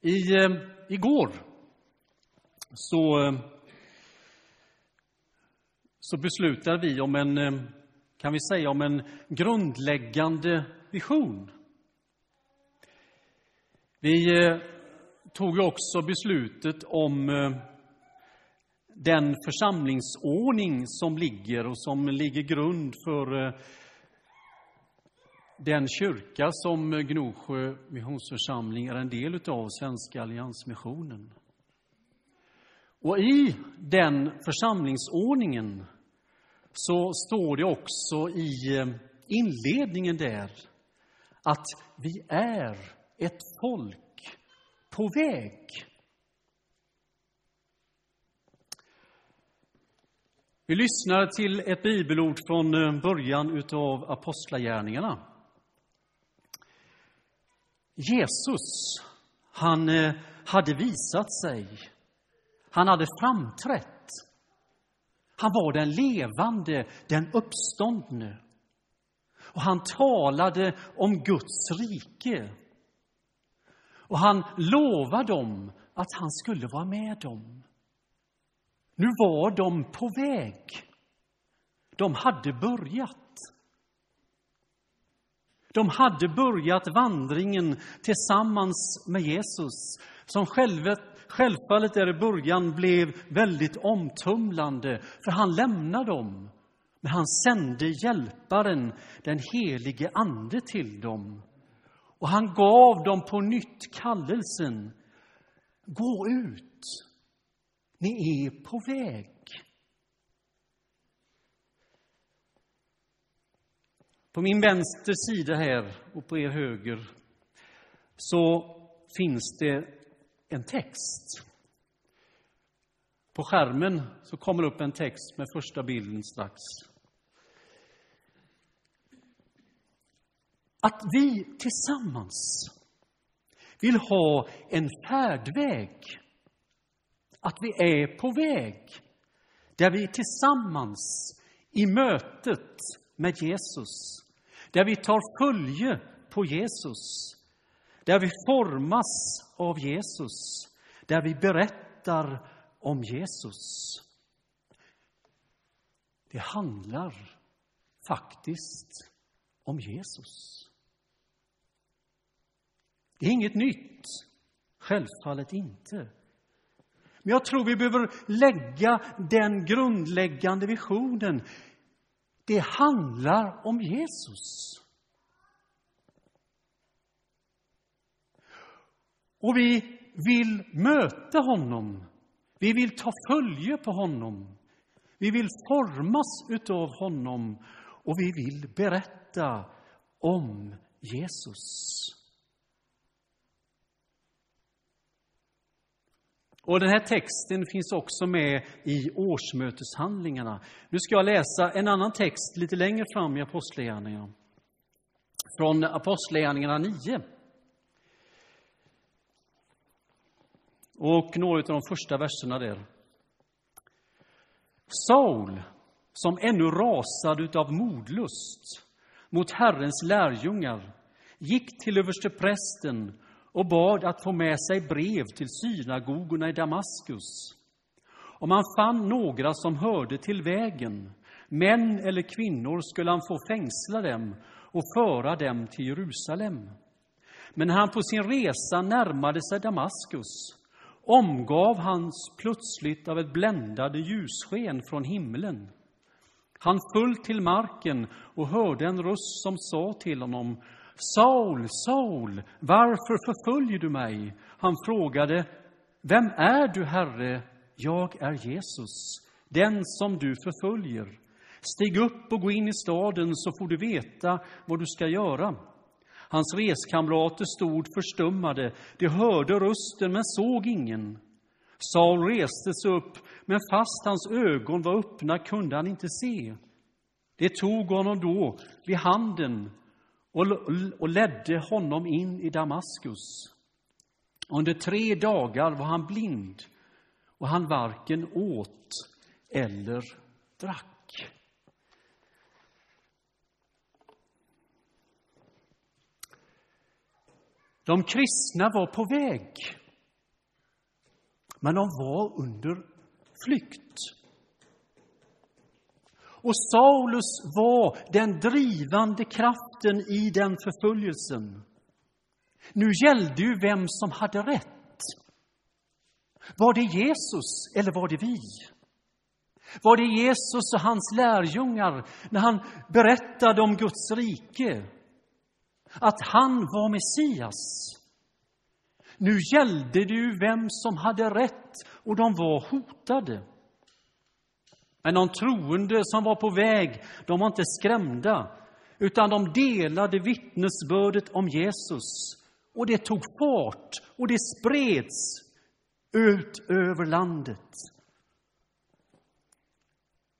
I, eh, igår så, eh, så beslutade vi om en, eh, kan vi säga, om en grundläggande vision. Vi eh, tog också beslutet om eh, den församlingsordning som ligger och som ligger grund för eh, den kyrka som Gnosjö missionsförsamling är en del av, Svenska alliansmissionen. Och i den församlingsordningen så står det också i eh, inledningen där att vi är ett folk på väg. Vi lyssnar till ett bibelord från eh, början av Apostlagärningarna. Jesus, han eh, hade visat sig. Han hade framträtt. Han var den levande, den uppståndne. Och han talade om Guds rike. Och han lovade dem att han skulle vara med dem. Nu var de på väg. De hade börjat. De hade börjat vandringen tillsammans med Jesus, som självfallet där i början blev väldigt omtumlande, för han lämnade dem. Men han sände Hjälparen, den helige Ande, till dem. Och han gav dem på nytt kallelsen. Gå ut, ni är på väg. På min vänster sida här och på er höger så finns det en text. På skärmen så kommer upp en text med första bilden strax. Att vi tillsammans vill ha en färdväg. Att vi är på väg där vi tillsammans i mötet med Jesus där vi tar följe på Jesus, där vi formas av Jesus, där vi berättar om Jesus. Det handlar faktiskt om Jesus. Det är inget nytt, självfallet inte. Men jag tror vi behöver lägga den grundläggande visionen det handlar om Jesus. Och vi vill möta honom. Vi vill ta följe på honom. Vi vill formas utav honom och vi vill berätta om Jesus. Och den här texten finns också med i årsmöteshandlingarna. Nu ska jag läsa en annan text lite längre fram i Apostlagärningarna. Från Apostlagärningarna 9. Och några av de första verserna där. Saul, som ännu rasade av modlust mot Herrens lärjungar, gick till översteprästen och bad att få med sig brev till synagogorna i Damaskus. Om han fann några som hörde till vägen, män eller kvinnor, skulle han få fängsla dem och föra dem till Jerusalem. Men när han på sin resa närmade sig Damaskus omgav hans plötsligt av ett bländande ljussken från himlen. Han föll till marken och hörde en röst som sa till honom Saul, Saul, varför förföljer du mig? Han frågade, vem är du, Herre? Jag är Jesus, den som du förföljer. Stig upp och gå in i staden så får du veta vad du ska göra. Hans reskamrater stod förstummade. De hörde rösten men såg ingen. Saul reste sig upp, men fast hans ögon var öppna kunde han inte se. Det tog honom då vid handen och ledde honom in i Damaskus. Under tre dagar var han blind och han varken åt eller drack. De kristna var på väg. men de var under flykt. Och Saulus var den drivande kraften i den förföljelsen. Nu gällde ju vem som hade rätt. Var det Jesus eller var det vi? Var det Jesus och hans lärjungar när han berättade om Guds rike? Att han var Messias? Nu gällde det ju vem som hade rätt och de var hotade. Men de troende som var på väg, de var inte skrämda, utan de delade vittnesbördet om Jesus. Och det tog fart och det spreds ut över landet.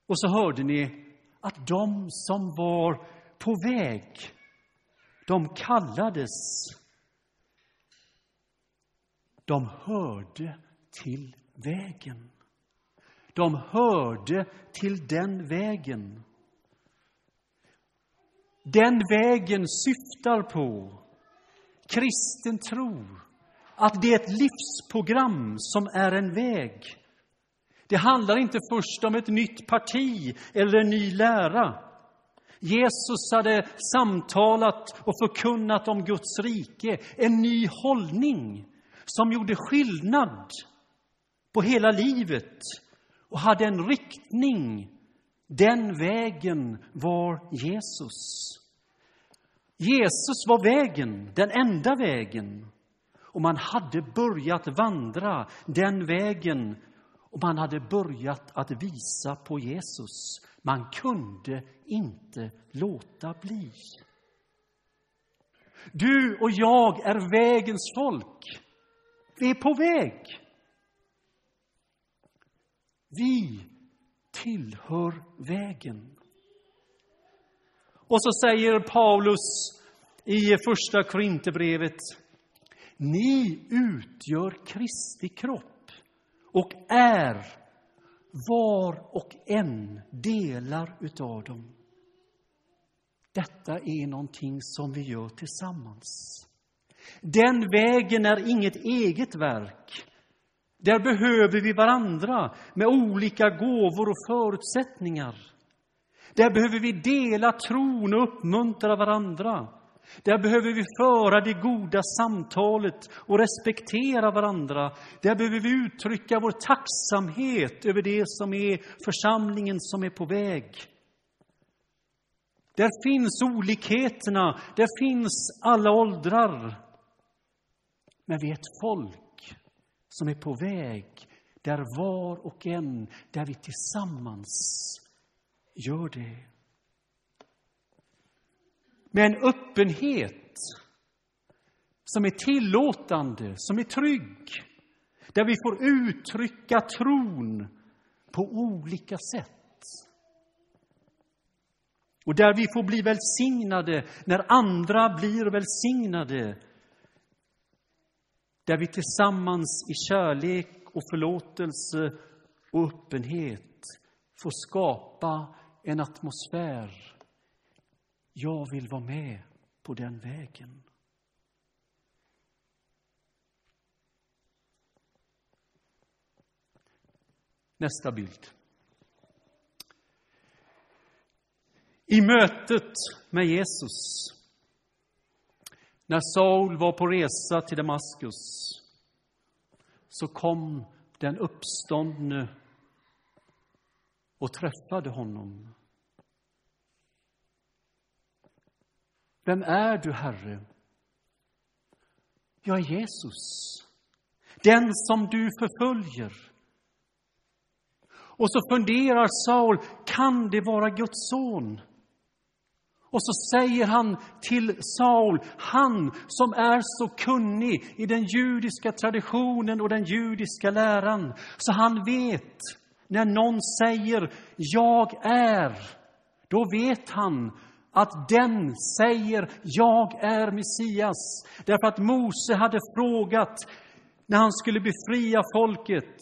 Och så hörde ni att de som var på väg, de kallades. De hörde till vägen. De hörde till den vägen. Den vägen syftar på kristen tro, att det är ett livsprogram som är en väg. Det handlar inte först om ett nytt parti eller en ny lära. Jesus hade samtalat och förkunnat om Guds rike, en ny hållning som gjorde skillnad på hela livet och hade en riktning. Den vägen var Jesus. Jesus var vägen, den enda vägen. Och man hade börjat vandra den vägen och man hade börjat att visa på Jesus. Man kunde inte låta bli. Du och jag är vägens folk. Vi är på väg. Vi tillhör vägen. Och så säger Paulus i första Korinthierbrevet Ni utgör Kristi kropp och är var och en delar utav dem. Detta är någonting som vi gör tillsammans. Den vägen är inget eget verk. Där behöver vi varandra med olika gåvor och förutsättningar. Där behöver vi dela tron och uppmuntra varandra. Där behöver vi föra det goda samtalet och respektera varandra. Där behöver vi uttrycka vår tacksamhet över det som är församlingen som är på väg. Där finns olikheterna, där finns alla åldrar. Men vi är ett folk som är på väg, där var och en, där vi tillsammans Gör det. Med en öppenhet som är tillåtande, som är trygg. Där vi får uttrycka tron på olika sätt. Och där vi får bli välsignade när andra blir välsignade. Där vi tillsammans i kärlek och förlåtelse och öppenhet får skapa en atmosfär. Jag vill vara med på den vägen. Nästa bild. I mötet med Jesus, när Saul var på resa till Damaskus, så kom den uppståndne och träffade honom. Vem är du, Herre? Jag är Jesus, den som du förföljer. Och så funderar Saul, kan det vara Guds son? Och så säger han till Saul, han som är så kunnig i den judiska traditionen och den judiska läran, så han vet när någon säger jag är, då vet han att den säger jag är Messias. Därför att Mose hade frågat när han skulle befria folket.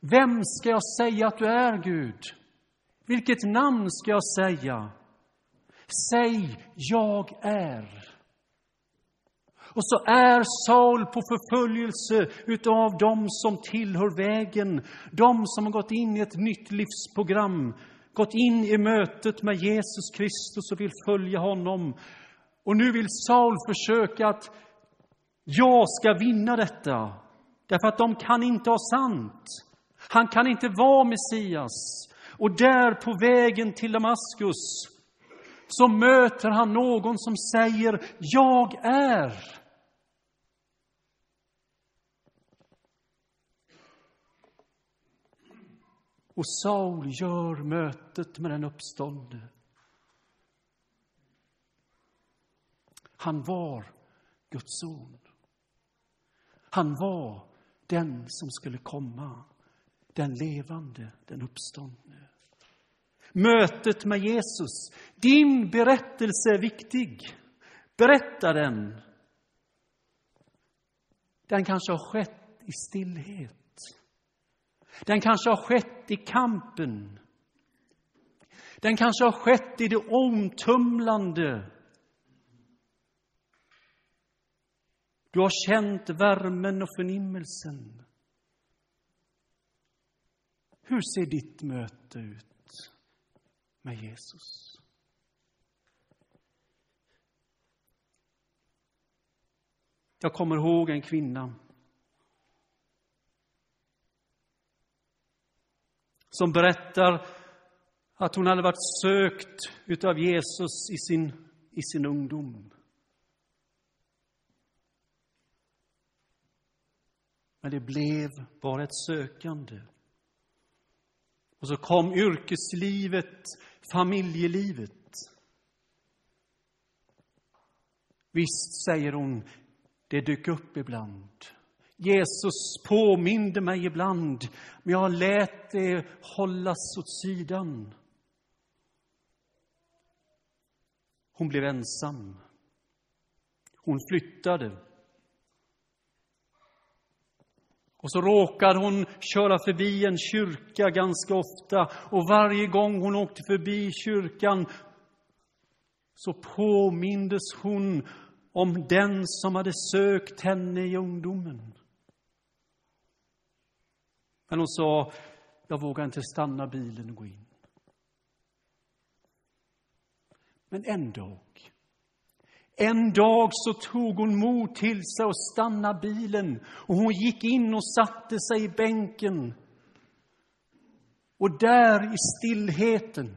Vem ska jag säga att du är, Gud? Vilket namn ska jag säga? Säg, jag är. Och så är Saul på förföljelse utav dem som tillhör vägen, de som har gått in i ett nytt livsprogram, gått in i mötet med Jesus Kristus och vill följa honom. Och nu vill Saul försöka att jag ska vinna detta, därför att de kan inte ha sant. Han kan inte vara Messias. Och där på vägen till Damaskus så möter han någon som säger Jag är. Och Saul gör mötet med den uppståndne. Han var Guds son. Han var den som skulle komma, den levande, den uppståndne. Mötet med Jesus. Din berättelse är viktig. Berätta den. Den kanske har skett i stillhet. Den kanske har skett i kampen. Den kanske har skett i det omtumlande. Du har känt värmen och förnimmelsen. Hur ser ditt möte ut med Jesus? Jag kommer ihåg en kvinna som berättar att hon hade varit sökt utav Jesus i sin, i sin ungdom. Men det blev bara ett sökande. Och så kom yrkeslivet, familjelivet. Visst, säger hon, det dök upp ibland. Jesus påminde mig ibland, men jag lät det hållas åt sidan. Hon blev ensam. Hon flyttade. Och så råkade hon köra förbi en kyrka ganska ofta och varje gång hon åkte förbi kyrkan så påmindes hon om den som hade sökt henne i ungdomen. Men hon sa, jag vågar inte stanna bilen och gå in. Men en dag, en dag så tog hon mod till sig och stannade bilen och hon gick in och satte sig i bänken. Och där i stillheten,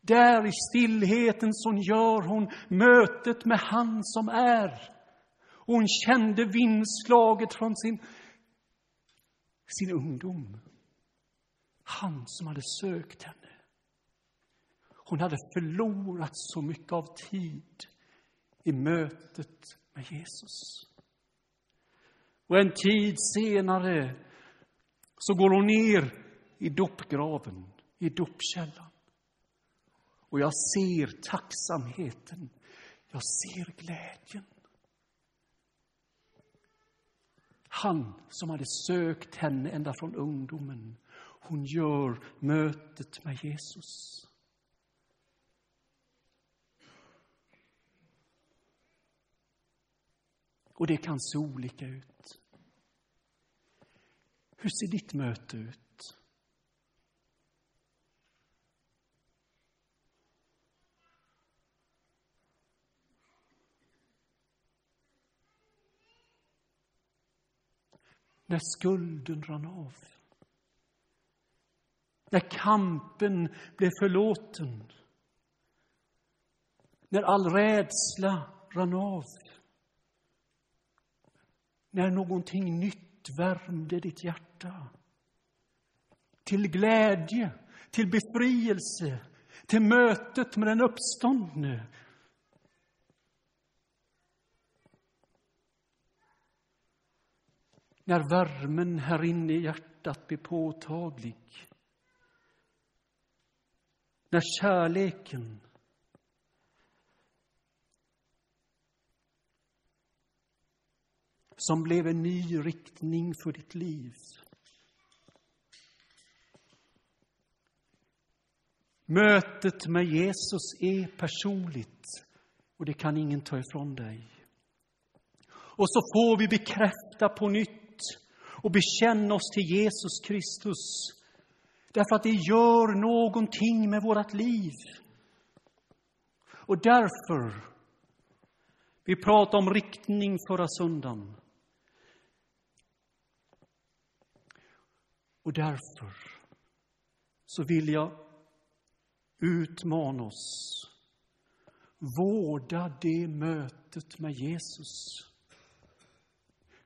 där i stillheten så gör hon mötet med han som är. Och hon kände vindslaget från sin sin ungdom. Han som hade sökt henne. Hon hade förlorat så mycket av tid i mötet med Jesus. Och en tid senare så går hon ner i dopgraven, i dopkällan. Och jag ser tacksamheten, jag ser glädjen. Han som hade sökt henne ända från ungdomen. Hon gör mötet med Jesus. Och det kan se olika ut. Hur ser ditt möte ut? när skulden rann av. När kampen blev förlåten. När all rädsla rann av. När någonting nytt värmde ditt hjärta. Till glädje, till befrielse, till mötet med den uppståndne När värmen här inne i hjärtat blir påtaglig. När kärleken som blev en ny riktning för ditt liv. Mötet med Jesus är personligt och det kan ingen ta ifrån dig. Och så får vi bekräfta på nytt och bekänna oss till Jesus Kristus. Därför att det gör någonting med vårt liv. Och därför, vi pratade om riktning förra söndagen. Och därför så vill jag utmana oss. Vårda det mötet med Jesus.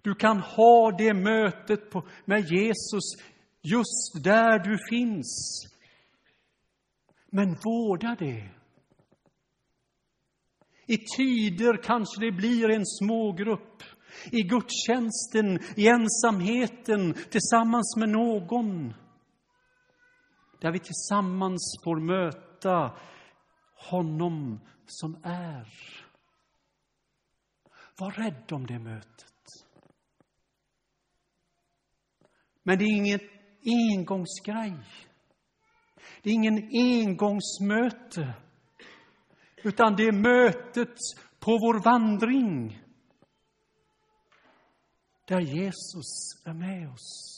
Du kan ha det mötet på, med Jesus just där du finns. Men vårda det. I tider kanske det blir en smågrupp. I gudstjänsten, i ensamheten, tillsammans med någon. Där vi tillsammans får möta honom som är. Var rädd om det mötet. Men det är ingen engångsgrej. Det är ingen engångsmöte. Utan det är mötet på vår vandring. Där Jesus är med oss.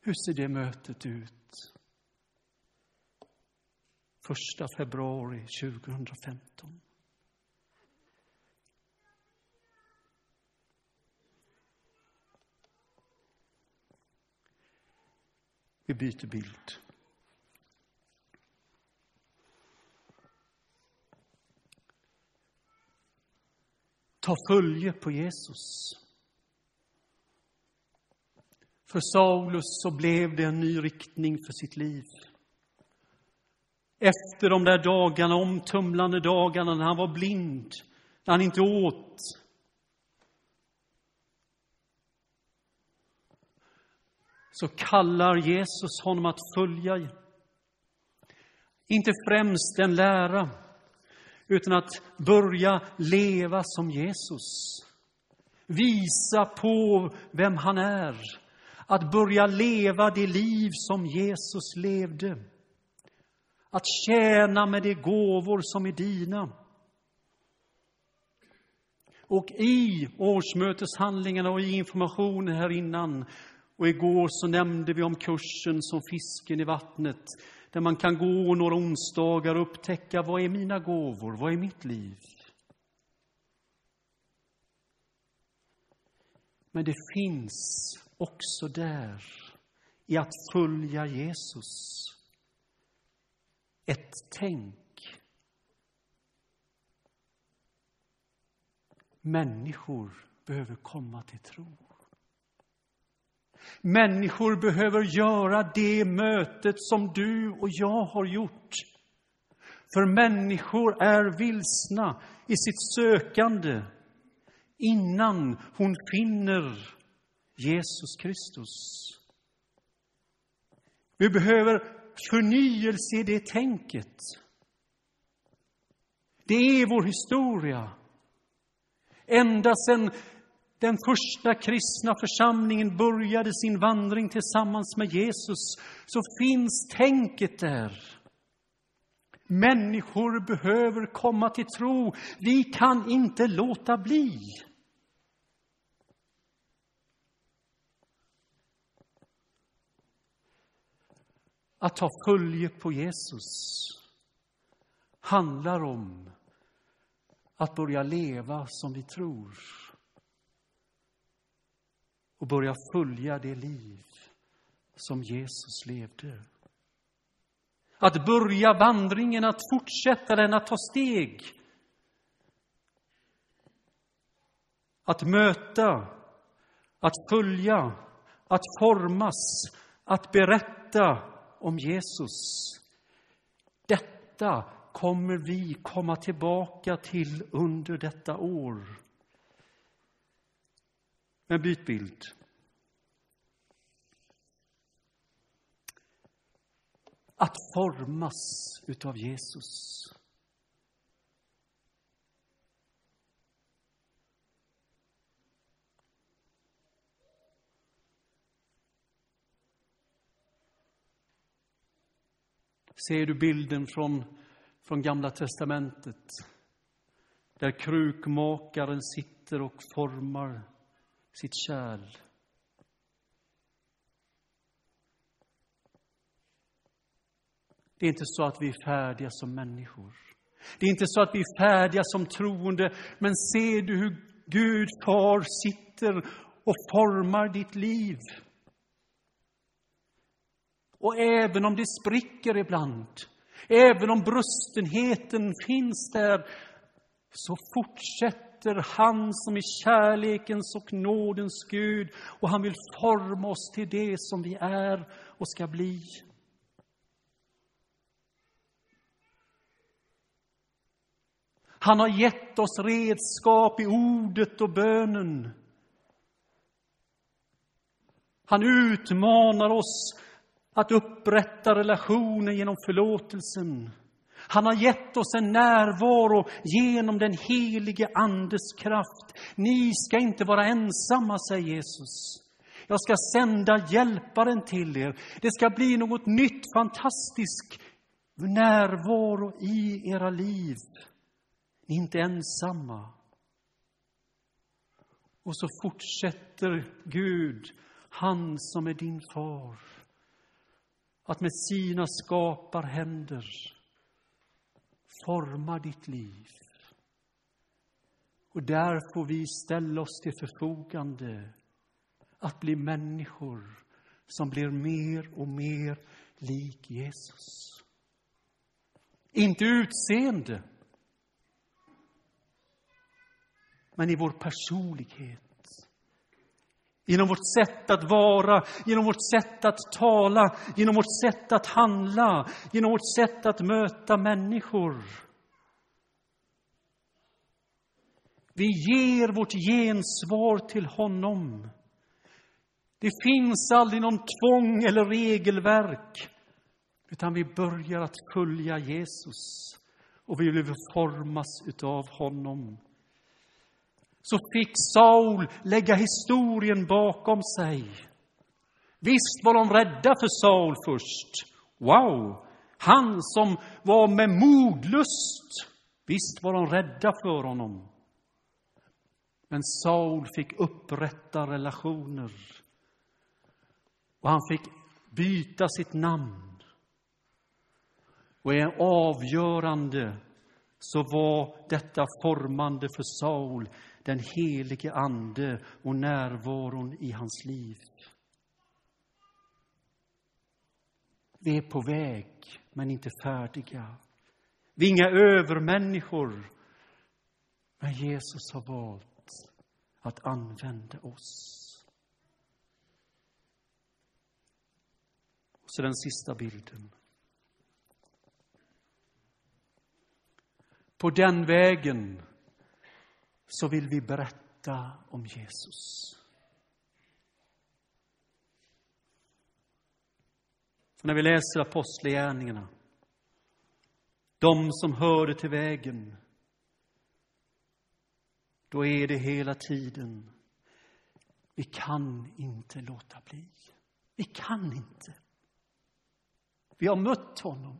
Hur ser det mötet ut? 1 februari 2015. Vi byter bild. Ta följe på Jesus. För Saulus så blev det en ny riktning för sitt liv. Efter de där dagarna, omtumlande dagarna när han var blind, när han inte åt. Så kallar Jesus honom att följa, inte främst en lära, utan att börja leva som Jesus. Visa på vem han är att börja leva det liv som Jesus levde. Att tjäna med de gåvor som är dina. Och i årsmöteshandlingarna och i informationen här innan och igår så nämnde vi om kursen som fisken i vattnet där man kan gå några onsdagar och upptäcka vad är mina gåvor, vad är mitt liv? Men det finns också där i att följa Jesus. Ett tänk. Människor behöver komma till tro. Människor behöver göra det mötet som du och jag har gjort. För människor är vilsna i sitt sökande innan hon finner Jesus Kristus. Vi behöver förnyelse i det tänket. Det är vår historia. Ända sedan den första kristna församlingen började sin vandring tillsammans med Jesus så finns tänket där. Människor behöver komma till tro. Vi kan inte låta bli. Att ta följe på Jesus handlar om att börja leva som vi tror och börja följa det liv som Jesus levde. Att börja vandringen, att fortsätta den, att ta steg. Att möta, att följa, att formas, att berätta om Jesus. Detta kommer vi komma tillbaka till under detta år. Men byt bild. Att formas utav Jesus. Ser du bilden från, från Gamla testamentet? där krukmakaren sitter och formar sitt kärl. Det är inte så att vi är färdiga som människor. Det är inte så att vi är färdiga som troende, men ser du hur Gud far sitter och formar ditt liv? Och även om det spricker ibland, även om brustenheten finns där, så fortsätt efter han som är kärlekens och nådens Gud och han vill forma oss till det som vi är och ska bli. Han har gett oss redskap i ordet och bönen. Han utmanar oss att upprätta relationer genom förlåtelsen. Han har gett oss en närvaro genom den helige Andes kraft. Ni ska inte vara ensamma, säger Jesus. Jag ska sända hjälparen till er. Det ska bli något nytt, fantastisk närvaro i era liv. Ni är inte ensamma. Och så fortsätter Gud, han som är din far, att med sina skaparhänder forma ditt liv. Och där får vi ställa oss till förfogande att bli människor som blir mer och mer lik Jesus. Inte utseende, men i vår personlighet. Genom vårt sätt att vara, genom vårt sätt att tala, genom vårt sätt att handla, genom vårt sätt att möta människor. Vi ger vårt gensvar till honom. Det finns aldrig någon tvång eller regelverk, utan vi börjar att följa Jesus och vi vill formas utav honom så fick Saul lägga historien bakom sig. Visst var de rädda för Saul först. Wow! Han som var med modlust. Visst var de rädda för honom. Men Saul fick upprätta relationer. Och han fick byta sitt namn. Och är avgörande så var detta formande för Saul den helige Ande och närvaron i hans liv. Vi är på väg, men inte färdiga. Vi är inga övermänniskor, men Jesus har valt att använda oss. Och så den sista bilden. På den vägen så vill vi berätta om Jesus. när vi läser Apostlagärningarna, de som hörde till vägen, då är det hela tiden, vi kan inte låta bli. Vi kan inte. Vi har mött honom.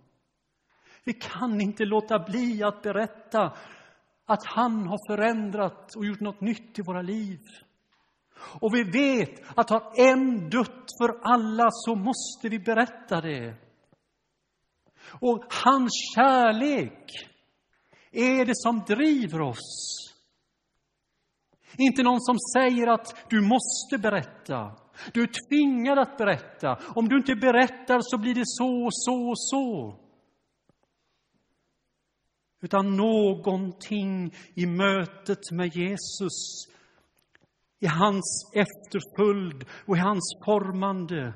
Vi kan inte låta bli att berätta att han har förändrat och gjort något nytt i våra liv. Och vi vet att har en dött för alla så måste vi berätta det. Och hans kärlek är det som driver oss. Inte någon som säger att du måste berätta. Du är tvingad att berätta. Om du inte berättar så blir det så, så, så utan någonting i mötet med Jesus, i hans efterföljd och i hans formande.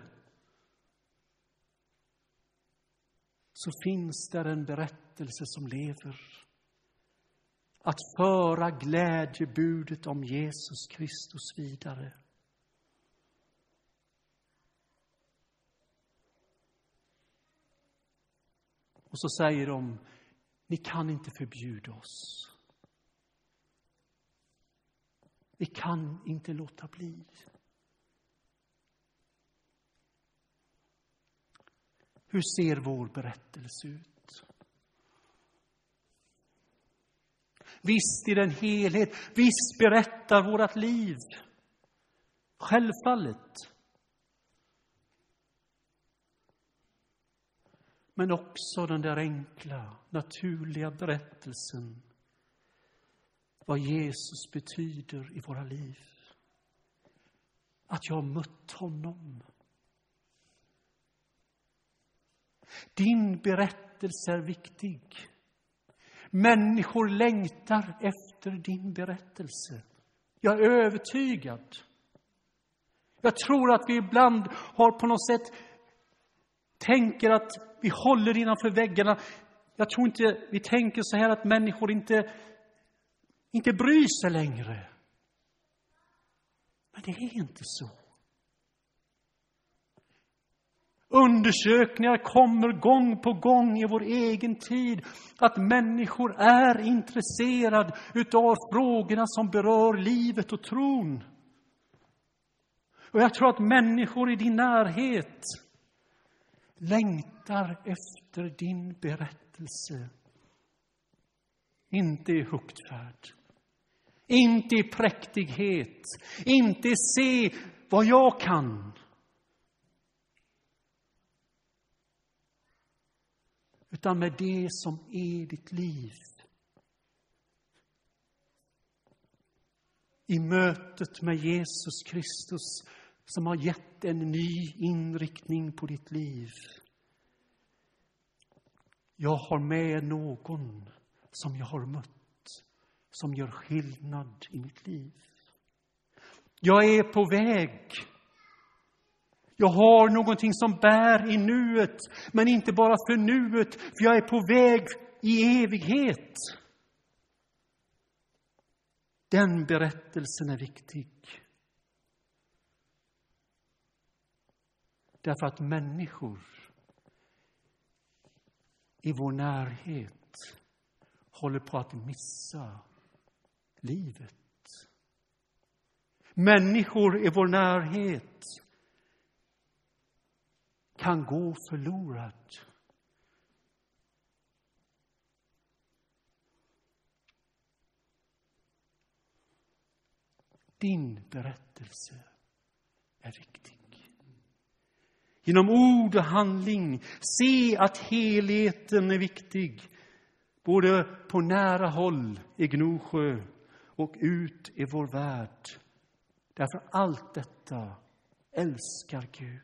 Så finns där en berättelse som lever. Att föra glädjebudet om Jesus Kristus vidare. Och så säger de, ni kan inte förbjuda oss. Vi kan inte låta bli. Hur ser vår berättelse ut? Visst i den helhet. Visst berättar vårt liv. Självfallet. Men också den där enkla, naturliga berättelsen vad Jesus betyder i våra liv. Att jag har mött honom. Din berättelse är viktig. Människor längtar efter din berättelse. Jag är övertygad. Jag tror att vi ibland har på något sätt tänker att vi håller innanför väggarna. Jag tror inte vi tänker så här att människor inte, inte bryr sig längre. Men det är inte så. Undersökningar kommer gång på gång i vår egen tid att människor är intresserade utav frågorna som berör livet och tron. Och jag tror att människor i din närhet längtar efter din berättelse. Inte i huktfärd, inte i präktighet, inte i se vad jag kan. Utan med det som är ditt liv. I mötet med Jesus Kristus som har gett en ny inriktning på ditt liv. Jag har med någon som jag har mött, som gör skillnad i mitt liv. Jag är på väg. Jag har någonting som bär i nuet, men inte bara för nuet, för jag är på väg i evighet. Den berättelsen är viktig. Därför att människor i vår närhet håller på att missa livet. Människor i vår närhet kan gå förlorad. Din berättelse är viktig genom ord och handling. Se att helheten är viktig, både på nära håll i Gnosjö och ut i vår värld. Därför allt detta älskar Gud.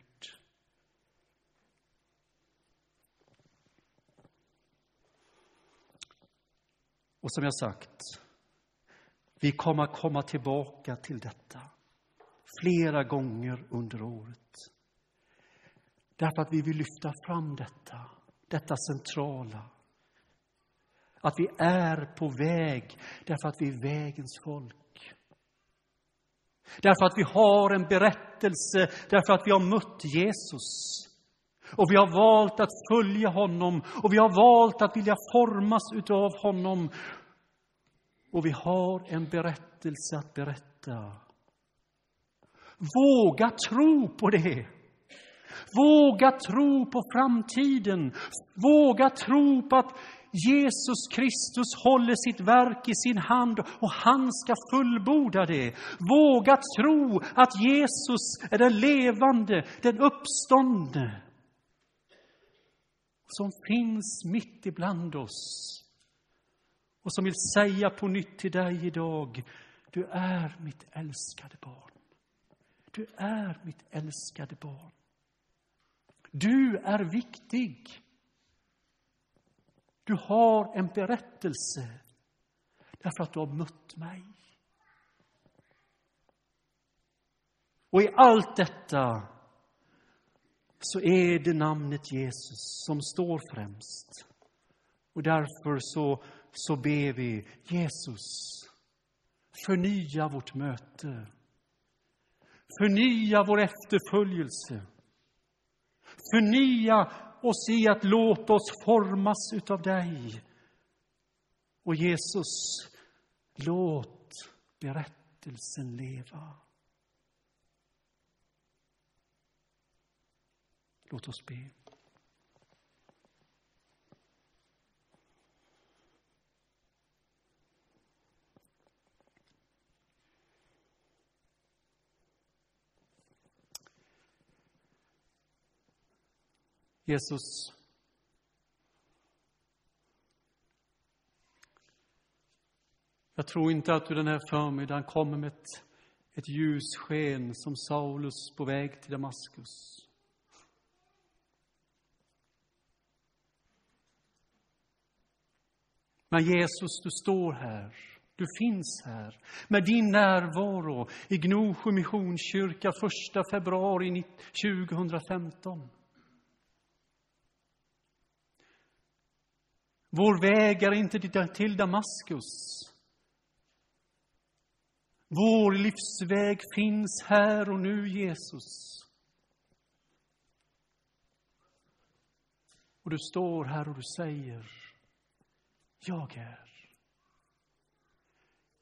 Och som jag sagt, vi kommer att komma tillbaka till detta flera gånger under året. Därför att vi vill lyfta fram detta, detta centrala. Att vi är på väg därför att vi är vägens folk. Därför att vi har en berättelse, därför att vi har mött Jesus. Och vi har valt att följa honom och vi har valt att vilja formas utav honom. Och vi har en berättelse att berätta. Våga tro på det. Våga tro på framtiden. Våga tro på att Jesus Kristus håller sitt verk i sin hand och han ska fullborda det. Våga tro att Jesus är den levande, den uppståndne som finns mitt ibland oss och som vill säga på nytt till dig idag, du är mitt älskade barn. Du är mitt älskade barn. Du är viktig. Du har en berättelse därför att du har mött mig. Och i allt detta så är det namnet Jesus som står främst. Och därför så, så ber vi Jesus, förnya vårt möte. Förnya vår efterföljelse. Förnya oss i att låta oss formas utav dig. Och Jesus, låt berättelsen leva. Låt oss be. Jesus, jag tror inte att du den här förmiddagen kommer med ett, ett ljussken som Saulus på väg till Damaskus. Men Jesus, du står här. Du finns här med din närvaro i Gnosjö Missionskyrka 1 februari 2015. Vår väg är inte till Damaskus. Vår livsväg finns här och nu, Jesus. Och du står här och du säger, jag är.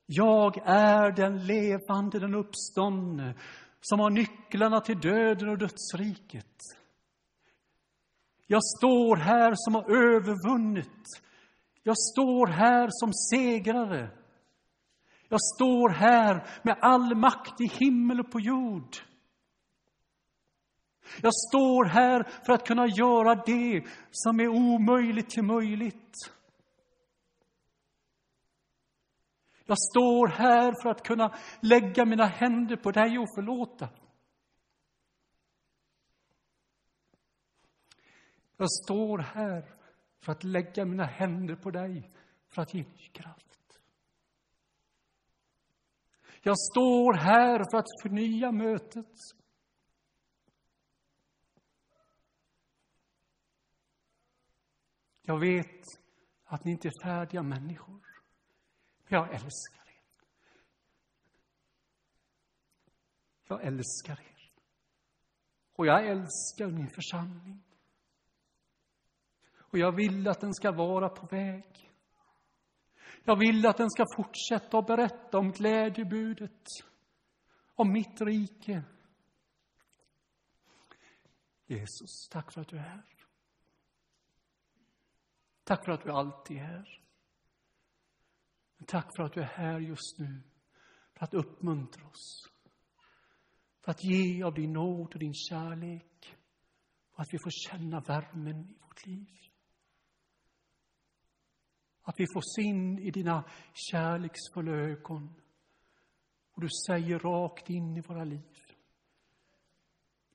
Jag är den levande, den uppståndne, som har nycklarna till döden och dödsriket. Jag står här som har övervunnit. Jag står här som segrare. Jag står här med all makt i himmel och på jord. Jag står här för att kunna göra det som är omöjligt till möjligt. Jag står här för att kunna lägga mina händer på dig och förlåta. Jag står här för att lägga mina händer på dig för att ge dig kraft. Jag står här för att förnya mötet. Jag vet att ni inte är färdiga människor. Jag älskar er. Jag älskar er. Och jag älskar min församling. Och jag vill att den ska vara på väg. Jag vill att den ska fortsätta att berätta om glädjebudet, om mitt rike. Jesus, tack för att du är här. Tack för att du alltid är här. Tack för att du är här just nu för att uppmuntra oss. För att ge av din nåd och din kärlek. Och att vi får känna värmen i vårt liv. Att vi får syn i dina kärleksfulla ögon. Och du säger rakt in i våra liv.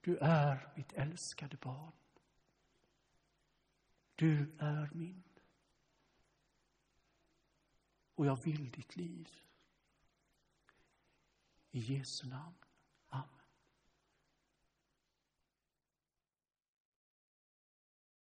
Du är mitt älskade barn. Du är min och jag vill ditt liv. I Jesu namn.